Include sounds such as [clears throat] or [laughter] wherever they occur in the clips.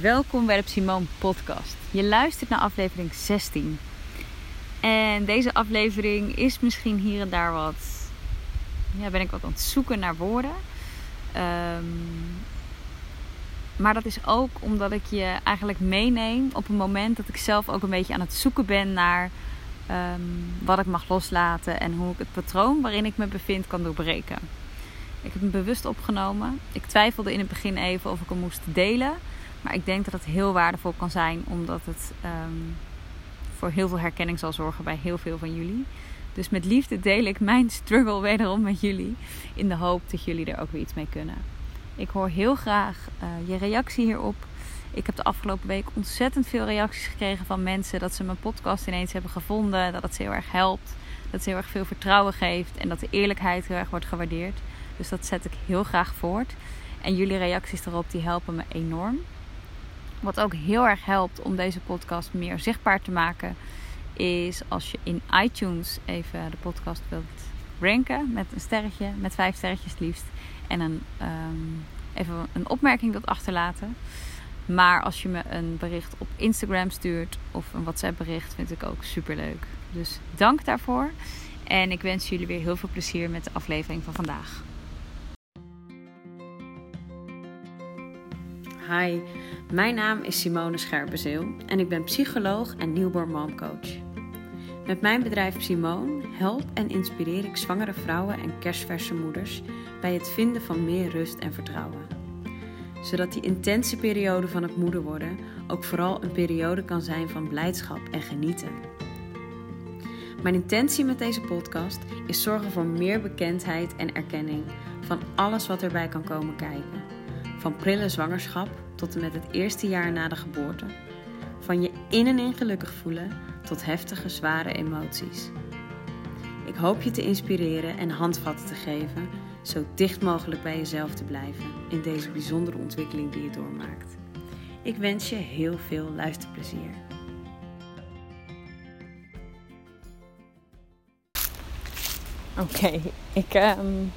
Welkom bij de Simone Podcast. Je luistert naar aflevering 16. En deze aflevering is misschien hier en daar wat. Ja, ben ik wat aan het zoeken naar woorden. Ehm, maar dat is ook omdat ik je eigenlijk meeneem op een moment dat ik zelf ook een beetje aan het zoeken ben naar ehm, wat ik mag loslaten en hoe ik het patroon waarin ik me bevind kan doorbreken. Ik heb hem bewust opgenomen. Ik twijfelde in het begin even of ik hem moest delen. Maar ik denk dat het heel waardevol kan zijn, omdat het ehm, voor heel veel herkenning zal zorgen bij heel veel van jullie. Dus met liefde deel ik mijn struggle wederom met jullie. In de hoop dat jullie er ook weer iets mee kunnen. Ik hoor heel graag uh, je reactie hierop. Ik heb de afgelopen week ontzettend veel reacties gekregen van mensen dat ze mijn podcast ineens hebben gevonden. Dat het ze heel erg helpt. Dat het heel erg veel vertrouwen geeft. En dat de eerlijkheid heel erg wordt gewaardeerd. Dus dat zet ik heel graag voort. En jullie reacties erop die helpen me enorm. Wat ook heel erg helpt om deze podcast meer zichtbaar te maken, is als je in iTunes even de podcast wilt ranken met een sterretje, met vijf sterretjes liefst. En een, um, even een opmerking wilt achterlaten. Maar als je me een bericht op Instagram stuurt of een WhatsApp bericht, vind ik ook super leuk. Dus dank daarvoor. En ik wens jullie weer heel veel plezier met de aflevering van vandaag. Hi, mijn naam is Simone Scherpenzeel en ik ben psycholoog en newborn momcoach. Met mijn bedrijf Simone help en inspireer ik zwangere vrouwen en kerstverse moeders bij het vinden van meer rust en vertrouwen. Zodat die intense periode van het moeder worden ook vooral een periode kan zijn van blijdschap en genieten. Mijn intentie met deze podcast is zorgen voor meer bekendheid en erkenning van alles wat erbij kan komen kijken. Van prille zwangerschap tot en met het eerste jaar na de geboorte. Van je in en in gelukkig voelen tot heftige, zware emoties. Ik hoop je te inspireren en handvatten te geven, zo dicht mogelijk bij jezelf te blijven in deze bijzondere ontwikkeling die je doormaakt. Ik wens je heel veel luisterplezier. Oké, ik um,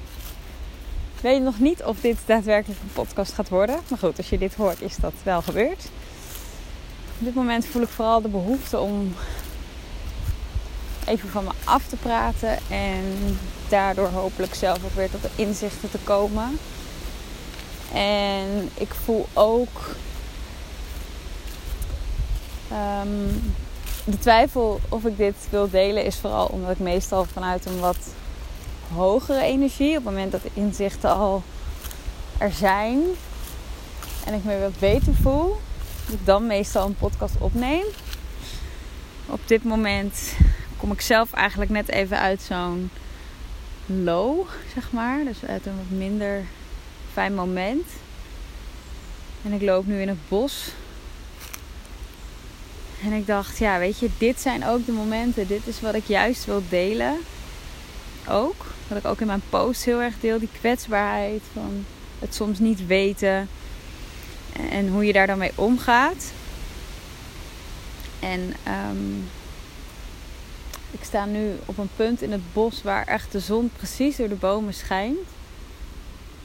weet nog niet of dit daadwerkelijk een podcast gaat worden. Maar goed, als je dit hoort, is dat wel gebeurd. Op dit moment voel ik vooral de behoefte om even van me af te praten. En daardoor hopelijk zelf ook weer tot de inzichten te komen. En ik voel ook um, de twijfel of ik dit wil delen, is vooral omdat ik meestal vanuit een wat hogere energie. Op het moment dat de inzichten al er zijn en ik me wat beter voel, dat ik dan meestal een podcast opneem. Op dit moment kom ik zelf eigenlijk net even uit zo'n low, zeg maar. Dus uit een wat minder fijn moment. En ik loop nu in het bos. En ik dacht, ja, weet je, dit zijn ook de momenten. Dit is wat ik juist wil delen. Ook. Wat ik ook in mijn post heel erg deel. Die kwetsbaarheid van het soms niet weten. En hoe je daar dan mee omgaat. En um, ik sta nu op een punt in het bos waar echt de zon precies door de bomen schijnt.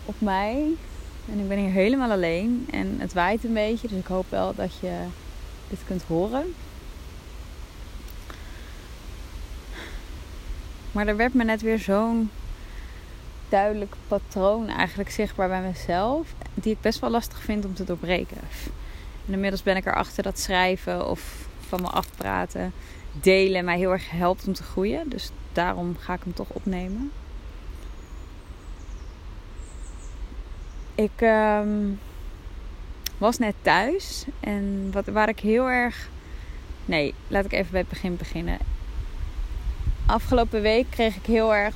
Op mij. En ik ben hier helemaal alleen. En het waait een beetje. Dus ik hoop wel dat je dit kunt horen. Maar er werd me net weer zo'n duidelijk patroon eigenlijk zichtbaar bij mezelf. Die ik best wel lastig vind om te doorbreken. En inmiddels ben ik erachter dat schrijven of van me afpraten, delen mij heel erg helpt om te groeien. Dus daarom ga ik hem toch opnemen. Ik um, was net thuis en wat, waar ik heel erg. Nee, laat ik even bij het begin beginnen afgelopen week kreeg ik heel erg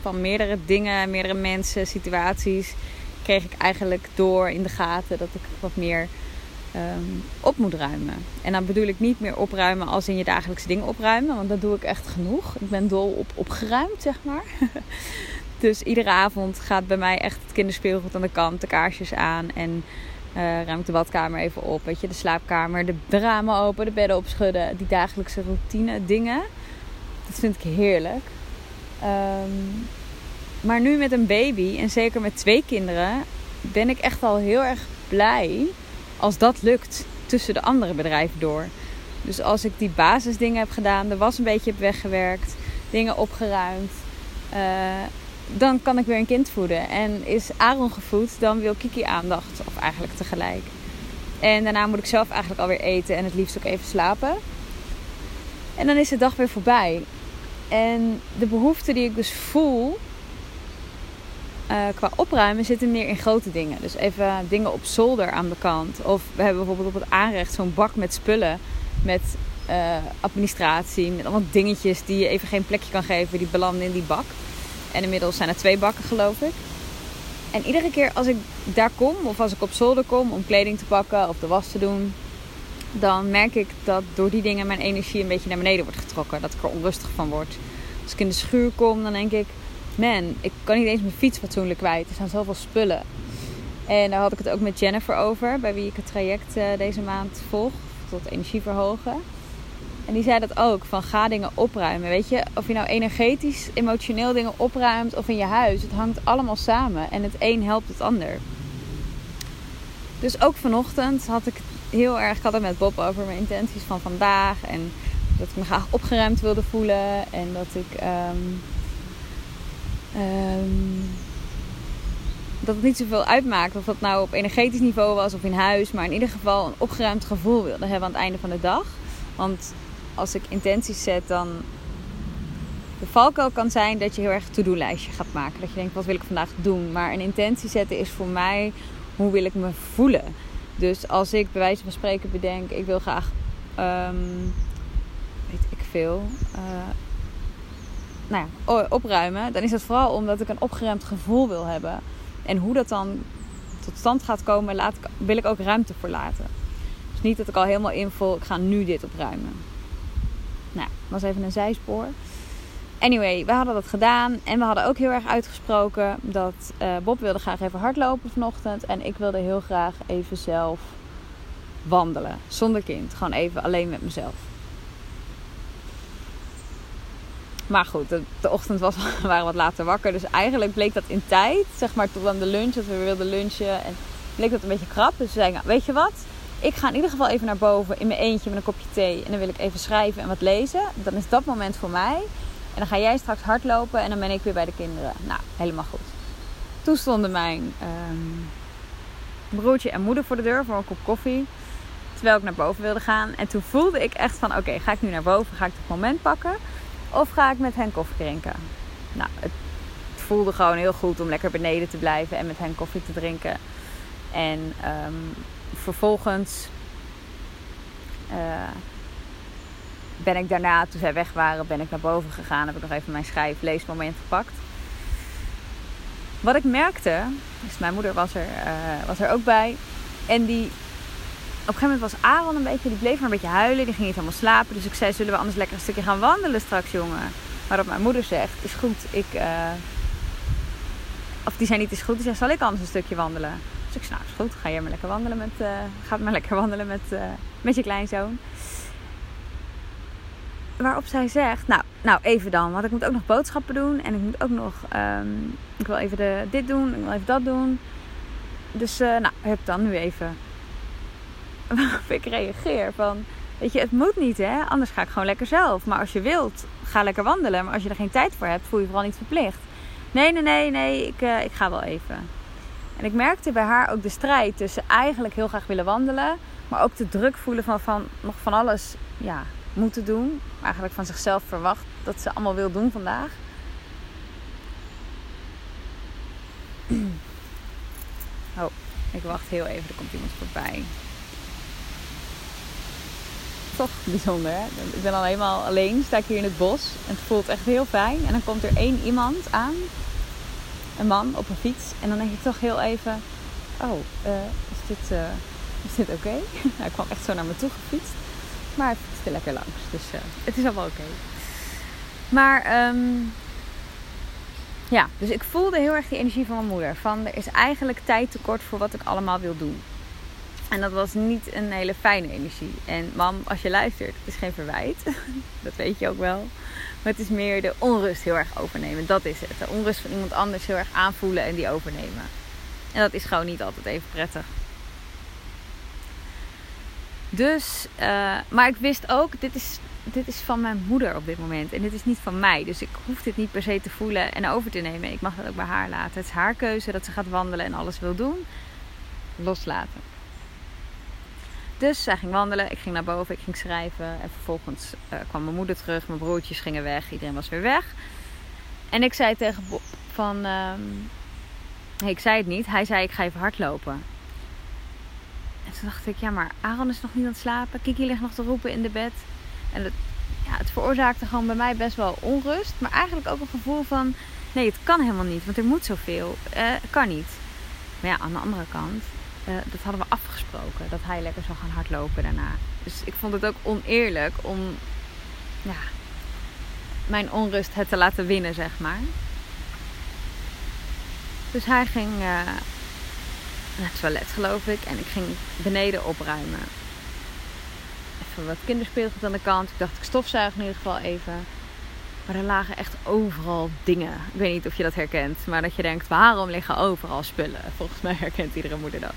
van meerdere dingen, meerdere mensen, situaties, kreeg ik eigenlijk door in de gaten dat ik wat meer um, op moet ruimen. En dan bedoel ik niet meer opruimen als in je dagelijkse dingen opruimen, want dat doe ik echt genoeg. Ik ben dol op opgeruimd, zeg maar. [laughs] dus iedere avond gaat bij mij echt het kinderspeelgoed aan de kant, de kaarsjes aan en uh, ruim ik de badkamer even op. Weet je, de slaapkamer, de ramen open, de bedden opschudden, die dagelijkse routine dingen. Dat vind ik heerlijk. Um, maar nu met een baby en zeker met twee kinderen ben ik echt al heel erg blij als dat lukt tussen de andere bedrijven door. Dus als ik die basisdingen heb gedaan, de was een beetje heb weggewerkt, dingen opgeruimd, uh, dan kan ik weer een kind voeden. En is Aaron gevoed, dan wil Kiki aandacht, of eigenlijk tegelijk. En daarna moet ik zelf eigenlijk alweer eten en het liefst ook even slapen. En dan is de dag weer voorbij. En de behoefte die ik dus voel uh, qua opruimen zitten meer in grote dingen. Dus even dingen op zolder aan de kant. Of we hebben bijvoorbeeld op het aanrecht zo'n bak met spullen. Met uh, administratie, met allemaal dingetjes die je even geen plekje kan geven. Die belanden in die bak. En inmiddels zijn er twee bakken geloof ik. En iedere keer als ik daar kom, of als ik op zolder kom om kleding te pakken of de was te doen, dan merk ik dat door die dingen mijn energie een beetje naar beneden wordt getrokken. Dat ik er onrustig van word. Als ik in de schuur kom, dan denk ik, man, ik kan niet eens mijn fiets fatsoenlijk kwijt. Er staan zoveel spullen. En daar had ik het ook met Jennifer over, bij wie ik het traject uh, deze maand volg, tot energie verhogen. En die zei dat ook, van ga dingen opruimen. Weet je, of je nou energetisch, emotioneel dingen opruimt of in je huis. Het hangt allemaal samen en het een helpt het ander. Dus ook vanochtend had ik heel erg, ik had het met Bob over mijn intenties van vandaag. En dat ik me graag opgeruimd wilde voelen. En dat ik... Um, um, dat het niet zoveel uitmaakt of dat nou op energetisch niveau was of in huis. Maar in ieder geval een opgeruimd gevoel wilde hebben aan het einde van de dag. Want als ik intenties zet, dan. De valkuil kan zijn dat je heel erg to-do-lijstje gaat maken. Dat je denkt, wat wil ik vandaag doen? Maar een intentie zetten is voor mij, hoe wil ik me voelen? Dus als ik bij wijze van spreken bedenk, ik wil graag, um, weet ik veel, uh, nou ja, opruimen. Dan is dat vooral omdat ik een opgeruimd gevoel wil hebben. En hoe dat dan tot stand gaat komen, laat ik, wil ik ook ruimte voor laten. Dus niet dat ik al helemaal invul, ik ga nu dit opruimen. Nou, was even een zijspoor. Anyway, we hadden dat gedaan. En we hadden ook heel erg uitgesproken dat uh, Bob wilde graag even hardlopen vanochtend. En ik wilde heel graag even zelf wandelen. Zonder kind. Gewoon even alleen met mezelf. Maar goed, de, ochtend was, we [laughs] waren wat later wakker. Dus eigenlijk bleek dat in tijd, zeg maar tot aan de lunch, dat we wilden lunchen. En bleek dat een beetje krap. Dus we zeiden, weet je wat? Ik ga in ieder geval even naar boven in mijn eentje met een kopje thee. En dan wil ik even schrijven en wat lezen. Dan is dat moment voor mij. En dan ga jij straks hardlopen en dan ben ik weer bij de kinderen. Nou, helemaal goed. Toen stonden mijn um, broertje en moeder voor de deur voor een kop koffie. Terwijl ik naar boven wilde gaan. En toen voelde ik echt van, oké, ga ik nu naar boven? Ga ik het moment pakken? Of ga ik met hen koffie drinken? Nou, het, voelde gewoon heel goed om lekker beneden te blijven en met hen koffie te drinken. En um, vervolgens uh, ben ik daarna, toen zij weg waren, ben ik naar boven gegaan. Heb ik nog even mijn schrijf-leesmoment gepakt. Wat ik merkte, dus mijn moeder was er, uh, was er ook bij. En die, op een gegeven moment was Aaron een beetje, die bleef maar een beetje huilen. Die ging niet helemaal slapen. Dus ik zei, zullen we anders lekker een stukje gaan wandelen straks, jongen? Waarop mijn moeder zegt, is goed, ik... Uh, of die zei niet, is goed. Die zei, zal ik anders een stukje wandelen? Dus ik zei, nou is goed, ga je maar lekker wandelen met, uh, ga maar lekker wandelen met, met je kleinzoon. Waarop zij zegt, nou, nou even dan, want ik moet ook nog boodschappen doen. En ik moet ook nog, um, ik wil even de, dit doen, ik wil even dat doen. Dus uh, nou, heb dan nu even. [laughs] Waarop ik reageer van, weet je, het moet niet hè, anders ga ik gewoon lekker zelf. Maar als je wilt, ga lekker wandelen. Maar als je er geen tijd voor hebt, voel je, vooral niet verplicht. Nee, nee, nee, nee, ik, ik ga wel even. En ik merkte bij haar ook de strijd tussen eigenlijk heel graag willen wandelen, maar ook de druk voelen van, van nog van alles ja, moeten doen. Eigenlijk van zichzelf verwacht dat ze allemaal wil doen vandaag. [clears throat] Oh, ik wacht heel even, er komt iemand voorbij. Toch bijzonder, hè? Ik ben al helemaal alleen, sta ik hier in het bos. En het voelt echt heel fijn. En dan komt er één iemand aan een man op een fiets. En dan denk ik toch heel even: Oh, uh, is dit, uh, is dit oké? [laughs] Hij kwam echt zo naar me toe gefietst. Maar fietste lekker langs. Dus uh, het is allemaal oké. Okay. Maar um, ja, dus ik voelde heel erg die energie van mijn moeder. Van er is eigenlijk tijd tekort voor wat ik allemaal wil doen. En dat was niet een hele fijne energie. En mam, als je luistert, het is geen verwijt. [laughs] dat weet je ook wel. Maar het is meer de onrust heel erg overnemen. Dat is het. De onrust van iemand anders heel erg aanvoelen en die overnemen. En dat is gewoon niet altijd even prettig. Dus, uh, maar ik wist ook, dit is, dit is van mijn moeder op dit moment. En dit is niet van mij. Dus ik hoef dit niet per se te voelen en over te nemen. Ik mag dat ook bij haar laten. Het is haar keuze dat ze gaat wandelen en alles wil doen. Loslaten. Dus zij ging wandelen, ik ging naar boven, ik ging schrijven. En vervolgens uh, kwam mijn moeder terug, mijn broertjes gingen weg, iedereen was weer weg. En ik zei tegen Bob van... Nee, ik zei het niet. Hij zei, ik ga even hardlopen. En toen dacht ik, ja, maar Aaron is nog niet aan het slapen. Kiki ligt nog te roepen in de bed. En het, ja, het veroorzaakte gewoon bij mij best wel onrust. Maar eigenlijk ook een gevoel van, nee, het kan helemaal niet. Want er moet zoveel. Uh, kan niet. Maar ja, aan de andere kant, uh, dat hadden we afgesproken. Dat hij lekker zou gaan hardlopen daarna. Dus ik vond het ook oneerlijk om ja, mijn onrust het te laten winnen, zeg maar. Dus hij ging uh, naar het toilet, geloof ik. En ik ging beneden opruimen. Even wat kinderspeelgoed aan de kant. Ik dacht, ik stofzuig in ieder geval even. Maar er lagen echt overal dingen. Ik weet niet of je dat herkent. Maar dat je denkt, waarom liggen overal spullen? Volgens mij herkent iedere moeder dat.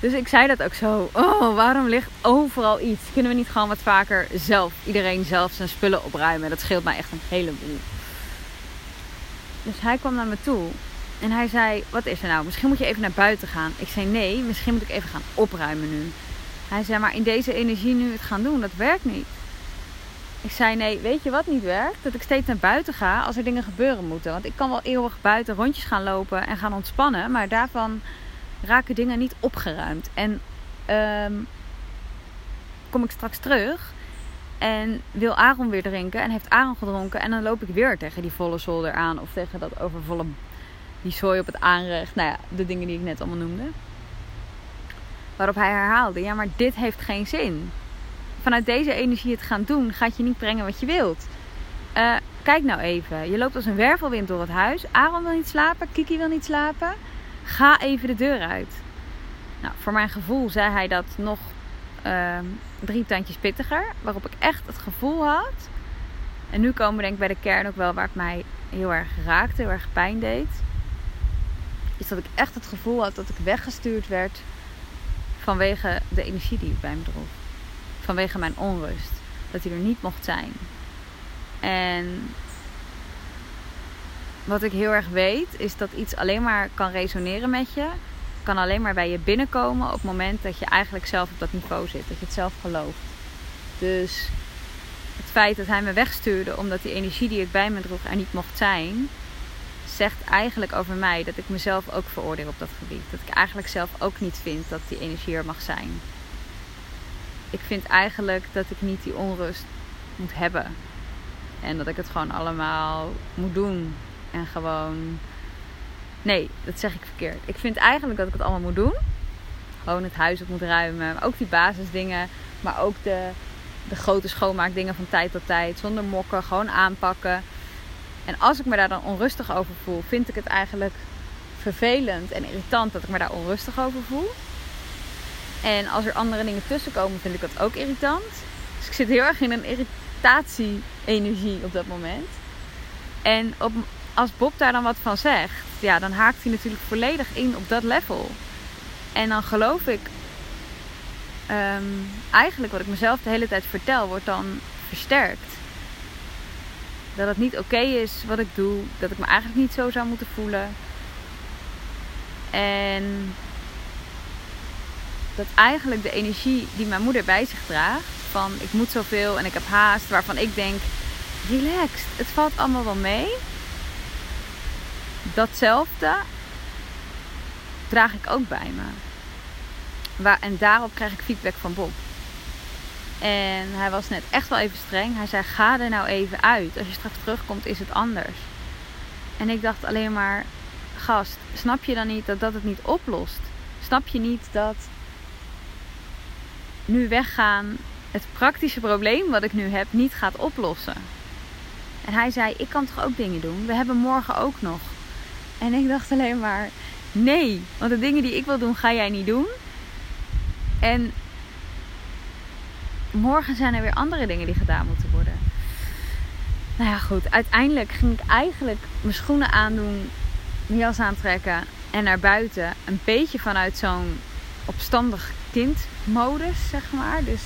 Dus ik zei dat ook zo. Oh, waarom ligt overal iets? Kunnen we niet gewoon wat vaker zelf, iedereen zelf zijn spullen opruimen? Dat scheelt mij echt een heleboel. Dus hij kwam naar me toe en hij zei: Wat is er nou? Misschien moet je even naar buiten gaan. Ik zei: Nee, misschien moet ik even gaan opruimen nu. Hij zei: Maar in deze energie nu het gaan doen, dat werkt niet. Ik zei: Nee, weet je wat niet werkt? Dat ik steeds naar buiten ga als er dingen gebeuren moeten. Want ik kan wel eeuwig buiten rondjes gaan lopen en gaan ontspannen, maar daarvan raken dingen niet opgeruimd. En um, kom ik straks terug en wil Aaron weer drinken en heeft Aaron gedronken en dan loop ik weer tegen die volle zolder aan of tegen dat overvolle die zooi op het aanrecht. Nou ja, de dingen die ik net allemaal noemde. Waarop hij herhaalde: Ja, maar dit heeft geen zin. Vanuit deze energie het gaan doen gaat je niet brengen wat je wilt. Uh, kijk nou even. Je loopt als een wervelwind door het huis. Aaron wil niet slapen. Kiki wil niet slapen. Ga even de deur uit. Nou, voor mijn gevoel zei hij dat nog uh, drie tandjes pittiger. Waarop ik echt het gevoel had. En nu komen we denk ik bij de kern ook wel waar het mij heel erg raakte, heel erg pijn deed is dat ik echt het gevoel had dat ik weggestuurd werd vanwege de energie die ik bij me droeg. Vanwege mijn onrust. Dat hij er niet mocht zijn. En wat ik heel erg weet, is dat iets alleen maar kan resoneren met je. Kan alleen maar bij je binnenkomen op het moment dat je eigenlijk zelf op dat niveau zit. Dat je het zelf gelooft. Dus het feit dat hij me wegstuurde omdat die energie die ik bij me droeg er niet mocht zijn, zegt eigenlijk over mij dat ik mezelf ook veroordeel op dat gebied. Dat ik eigenlijk zelf ook niet vind dat die energie er mag zijn. Ik vind eigenlijk dat ik niet die onrust moet hebben. En dat ik het gewoon allemaal moet doen. En gewoon. Nee, dat zeg ik verkeerd. Ik vind eigenlijk dat ik het allemaal moet doen. Gewoon het huis op moet ruimen. Ook die basisdingen. Maar ook de, de grote schoonmaakdingen van tijd tot tijd. Zonder mokken. Gewoon aanpakken. En als ik me daar dan onrustig over voel, vind ik het eigenlijk vervelend en irritant dat ik me daar onrustig over voel. En als er andere dingen tussen komen, vind ik dat ook irritant. Dus ik zit heel erg in een irritatie-energie op dat moment. En op, als Bob daar dan wat van zegt, ja, dan haakt hij natuurlijk volledig in op dat level. En dan geloof ik, um, eigenlijk wat ik mezelf de hele tijd vertel, wordt dan versterkt. Dat het niet oké is wat ik doe. Dat ik me eigenlijk niet zo zou moeten voelen. En dat eigenlijk de energie die mijn moeder bij zich draagt. Van ik moet zoveel en ik heb haast. Waarvan ik denk, relaxed. Het valt allemaal wel mee. Datzelfde draag ik ook bij me. En daarop krijg ik feedback van Bob. En hij was net echt wel even streng. Hij zei: Ga er nou even uit. Als je straks terugkomt, is het anders. En ik dacht alleen maar: Gast, snap je dan niet dat dat het niet oplost? Snap je niet dat nu weggaan het praktische probleem wat ik nu heb niet gaat oplossen? En hij zei: Ik kan toch ook dingen doen? We hebben morgen ook nog. En ik dacht alleen maar: Nee, want de dingen die ik wil doen, ga jij niet doen. En morgen zijn er weer andere dingen die gedaan moeten worden. Nou ja, goed. Uiteindelijk ging ik eigenlijk mijn schoenen aandoen, mijn jas aantrekken en naar buiten. Een beetje vanuit zo'n opstandig kindmodus, zeg maar. Dus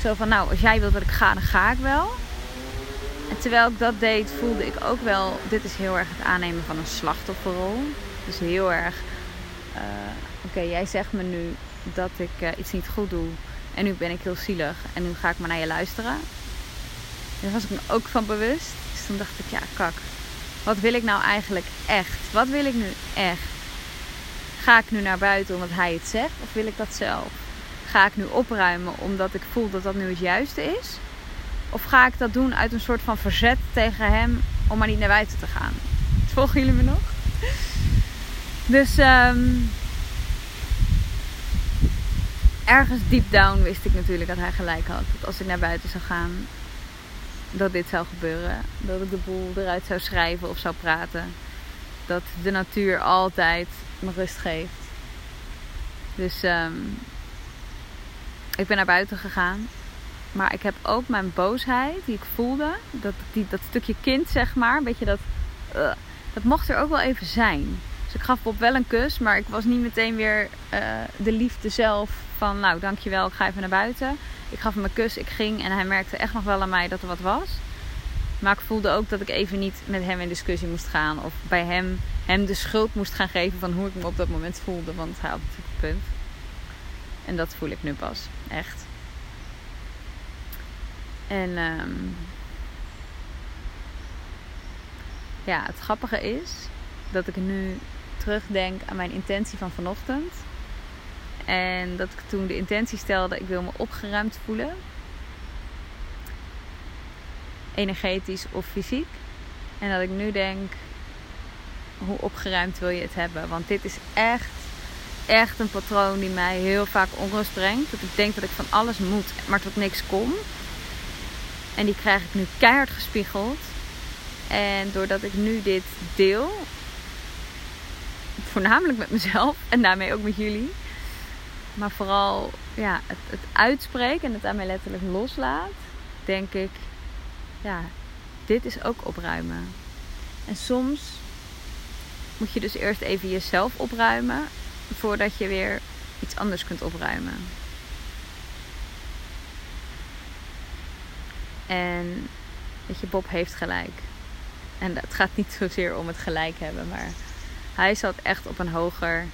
zo van, nou, als jij wilt dat ik ga, dan ga ik wel. En terwijl ik dat deed, voelde ik ook wel, dit is heel erg het aannemen van een slachtofferrol. Dus heel erg, uh, oké, jij zegt me nu dat ik uh, iets niet goed doe. En nu ben ik heel zielig en nu ga ik maar naar je luisteren. Daar was ik me ook van bewust. Dus toen dacht ik, ja, kak. Wat wil ik nou eigenlijk echt? Wat wil ik nu echt? Ga ik nu naar buiten omdat hij het zegt of wil ik dat zelf? Ga ik nu opruimen omdat ik voel dat dat nu het juiste is? Of ga ik dat doen uit een soort van verzet tegen hem om maar niet naar buiten te gaan? Volgen jullie me nog? Dus um, ergens deep down wist ik natuurlijk dat hij gelijk had. Dat als ik naar buiten zou gaan, dat dit zou gebeuren. Dat ik de boel eruit zou schrijven of zou praten. Dat de natuur altijd me rust geeft. Dus um, ik ben naar buiten gegaan. Maar ik heb ook mijn boosheid die ik voelde. Dat, die, dat stukje kind, zeg maar. Een beetje dat. Uh, dat mocht er ook wel even zijn. Dus ik gaf Bob wel een kus. Maar ik was niet meteen weer uh, de liefde zelf. Van nou, dankjewel, ik ga even naar buiten. Ik gaf hem een kus, ik ging. En hij merkte echt nog wel aan mij dat er wat was. Maar ik voelde ook dat ik even niet met hem in discussie moest gaan. Of bij hem, hem de schuld moest gaan geven van hoe ik me op dat moment voelde. Want hij had natuurlijk een punt. En dat voel ik nu pas. Echt. En um, ja, het grappige is dat ik nu terugdenk aan mijn intentie van vanochtend. En dat ik toen de intentie stelde, ik wil me opgeruimd voelen. Energetisch of fysiek. En dat ik nu denk, hoe opgeruimd wil je het hebben? Want dit is echt, echt een patroon die mij heel vaak onrust brengt. Dat ik denk dat ik van alles moet, maar tot niks kom. En die krijg ik nu keihard gespiegeld. En doordat ik nu dit deel, voornamelijk met mezelf en daarmee ook met jullie, maar vooral ja, het, het uitspreken en het aan mij letterlijk loslaat, denk ik, ja, dit is ook opruimen. En soms moet je dus eerst even jezelf opruimen voordat je weer iets anders kunt opruimen. En weet je, Bob heeft gelijk. En het gaat niet zozeer om het gelijk hebben, maar hij zat echt op een hoger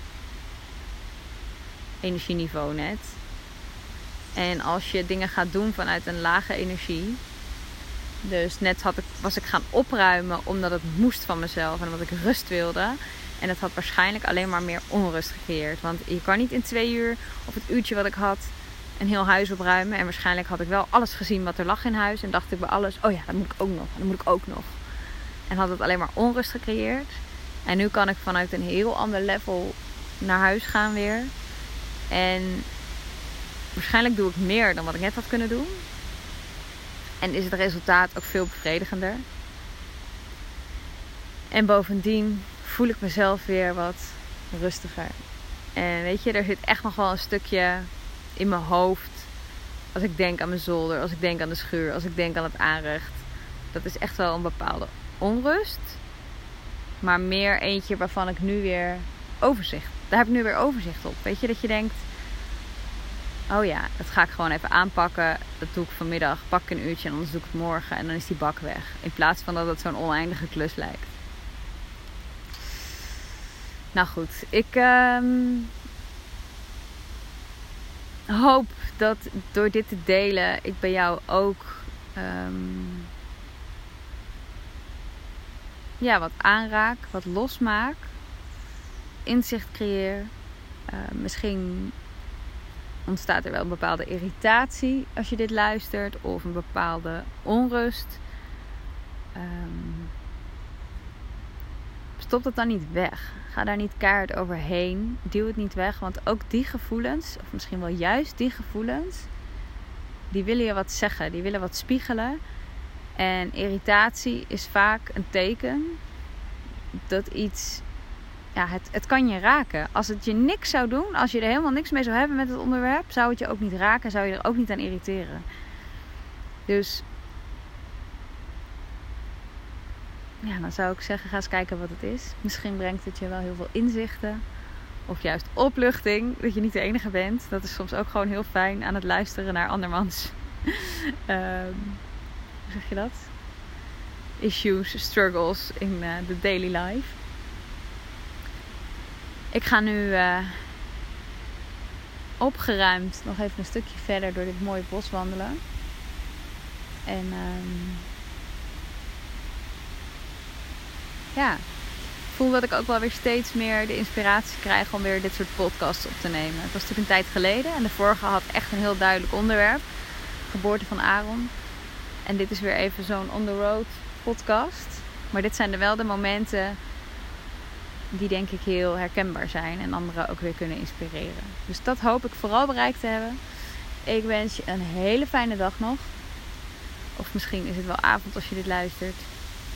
energieniveau net. En als je dingen gaat doen vanuit een lage energie. Dus net had ik, was ik gaan opruimen omdat het moest van mezelf en omdat ik rust wilde. En dat had waarschijnlijk alleen maar meer onrust gecreëerd. Want je kan niet in twee uur of het uurtje wat ik had een heel huis opruimen. En waarschijnlijk had ik wel alles gezien wat er lag in huis. En dacht ik bij alles, oh ja, dat moet ik ook nog. Dat moet ik ook nog. En had het alleen maar onrust gecreëerd. En nu kan ik vanuit een heel ander level naar huis gaan weer. En waarschijnlijk doe ik meer dan wat ik net had kunnen doen. En is het resultaat ook veel bevredigender. En bovendien voel ik mezelf weer wat rustiger. En weet je, er zit echt nog wel een stukje in mijn hoofd. Als ik denk aan mijn zolder, als ik denk aan de schuur, als ik denk aan het aanrecht. Dat is echt wel een bepaalde onrust. Maar meer eentje waarvan ik nu weer overzicht. Daar heb ik nu weer overzicht op. Weet je, dat je denkt. Oh ja, dat ga ik gewoon even aanpakken. Dat doe ik vanmiddag. Pak ik een uurtje en anders doe ik het morgen. En dan is die bak weg. In plaats van dat het zo'n oneindige klus lijkt. Nou goed, ik. Um hoop dat door dit te delen ik bij jou ook um, ja, wat aanraak, wat losmaak, inzicht creëer. Uh, misschien ontstaat er wel een bepaalde irritatie als je dit luistert, of een bepaalde onrust. Um, stop dat dan niet weg. Ga daar niet kaart overheen. Duw het niet weg. Want ook die gevoelens, of misschien wel juist die gevoelens, die willen je wat zeggen. Die willen wat spiegelen. En irritatie is vaak een teken dat iets. Ja, het, het kan je raken. Als het je niks zou doen, als je er helemaal niks mee zou hebben met het onderwerp, zou het je ook niet raken. Zou je er ook niet aan irriteren. Dus ja, dan zou ik zeggen, ga eens kijken wat het is. Misschien brengt het je wel heel veel inzichten. Of juist opluchting, dat je niet de enige bent. Dat is soms ook gewoon heel fijn aan het luisteren naar andermans. [laughs] Ehm, hoe zeg je dat? Issues, struggles in de daily life. Ik ga nu uh, opgeruimd nog even een stukje verder door dit mooie bos wandelen. En um, ja, voel dat ik ook wel weer steeds meer de inspiratie krijg om weer dit soort podcasts op te nemen. Het was natuurlijk een tijd geleden en de vorige had echt een heel duidelijk onderwerp. Geboorte van Aaron. En dit is weer even zo'n on the road podcast. Maar dit zijn er wel de momenten die denk ik heel herkenbaar zijn en anderen ook weer kunnen inspireren. Dus dat hoop ik vooral bereikt te hebben. Ik wens je een hele fijne dag nog. Of misschien is het wel avond als je dit luistert.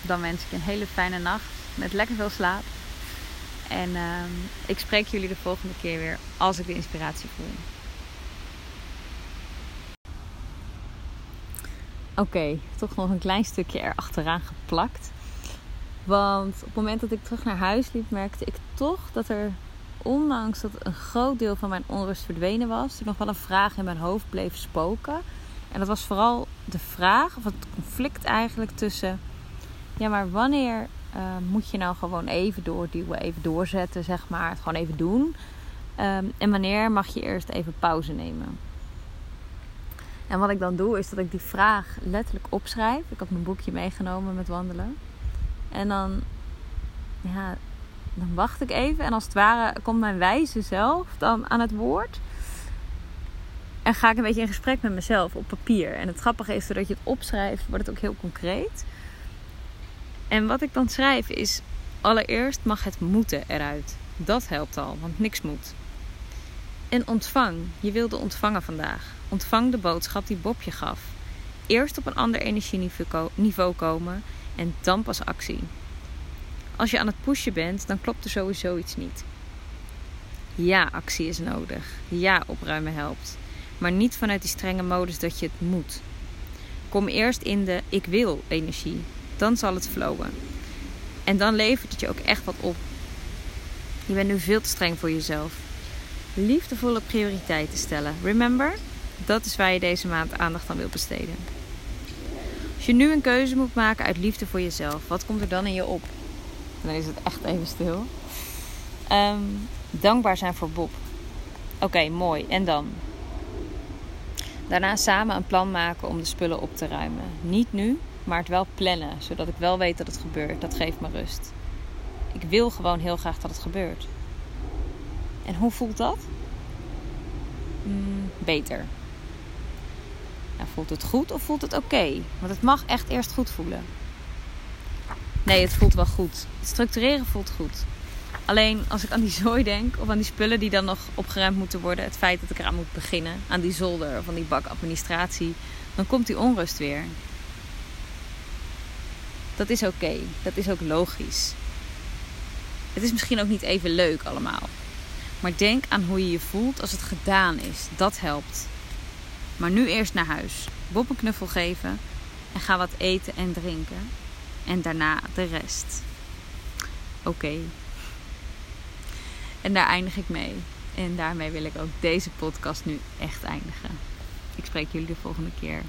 Dan wens ik je een hele fijne nacht met lekker veel slaap. En uh, ik spreek jullie de volgende keer weer als ik de inspiratie voel. Oké, toch nog een klein stukje erachteraan geplakt. Want op het moment dat ik terug naar huis liep, merkte ik toch dat er, ondanks dat een groot deel van mijn onrust verdwenen was, er nog wel een vraag in mijn hoofd bleef spoken. En dat was vooral de vraag, of het conflict eigenlijk tussen, ja, maar wanneer uh, moet je nou gewoon even doorduwen, even doorzetten, zeg maar, het gewoon even doen? Um, en wanneer mag je eerst even pauze nemen? En wat ik dan doe, is dat ik die vraag letterlijk opschrijf. Ik had mijn boekje meegenomen met wandelen. En dan, ja, dan wacht ik even. En als het ware komt mijn wijze zelf dan aan het woord. En ga ik een beetje in gesprek met mezelf op papier. En het grappige is, doordat je het opschrijft, wordt het ook heel concreet. En wat ik dan schrijf is: allereerst mag het moeten eruit. Dat helpt al, want niks moet. En ontvang. Je wilde ontvangen vandaag. Ontvang de boodschap die Bob je gaf. Eerst op een ander energieniveau komen en dan pas actie. Als je aan het pushen bent, dan klopt er sowieso iets niet. Ja, actie is nodig. Ja, opruimen helpt. Maar niet vanuit die strenge modus dat je het moet. Kom eerst in de ik wil energie. Dan zal het flowen. En dan levert het je ook echt wat op. Je bent nu veel te streng voor jezelf. Liefdevolle prioriteiten stellen. Remember? Dat is waar je deze maand aandacht aan wil besteden. Als je nu een keuze moet maken uit liefde voor jezelf, wat komt er dan in je op? Dan is het echt even stil. Um, dankbaar zijn voor Bob. Oké, mooi. En dan? Daarna samen een plan maken om de spullen op te ruimen. Niet nu, maar het wel plannen, zodat ik wel weet dat het gebeurt. Dat geeft me rust. Ik wil gewoon heel graag dat het gebeurt. En hoe voelt dat? Mm, beter. Nou, voelt het goed of voelt het oké? Want het mag echt eerst goed voelen. Nee, het voelt wel goed. Structureren voelt goed. Alleen als ik aan die zooi denk, of aan die spullen die dan nog opgeruimd moeten worden, het feit dat ik eraan moet beginnen, aan die zolder of aan die bak administratie, dan komt die onrust weer. Dat is oké, dat is ook logisch. Het is misschien ook niet even leuk allemaal. Maar denk aan hoe je je voelt als het gedaan is. Dat helpt. Maar nu eerst naar huis. Bob een knuffel geven. En ga wat eten en drinken. En daarna de rest. Oké. En daar eindig ik mee. En daarmee wil ik ook deze podcast nu echt eindigen. Ik spreek jullie de volgende keer.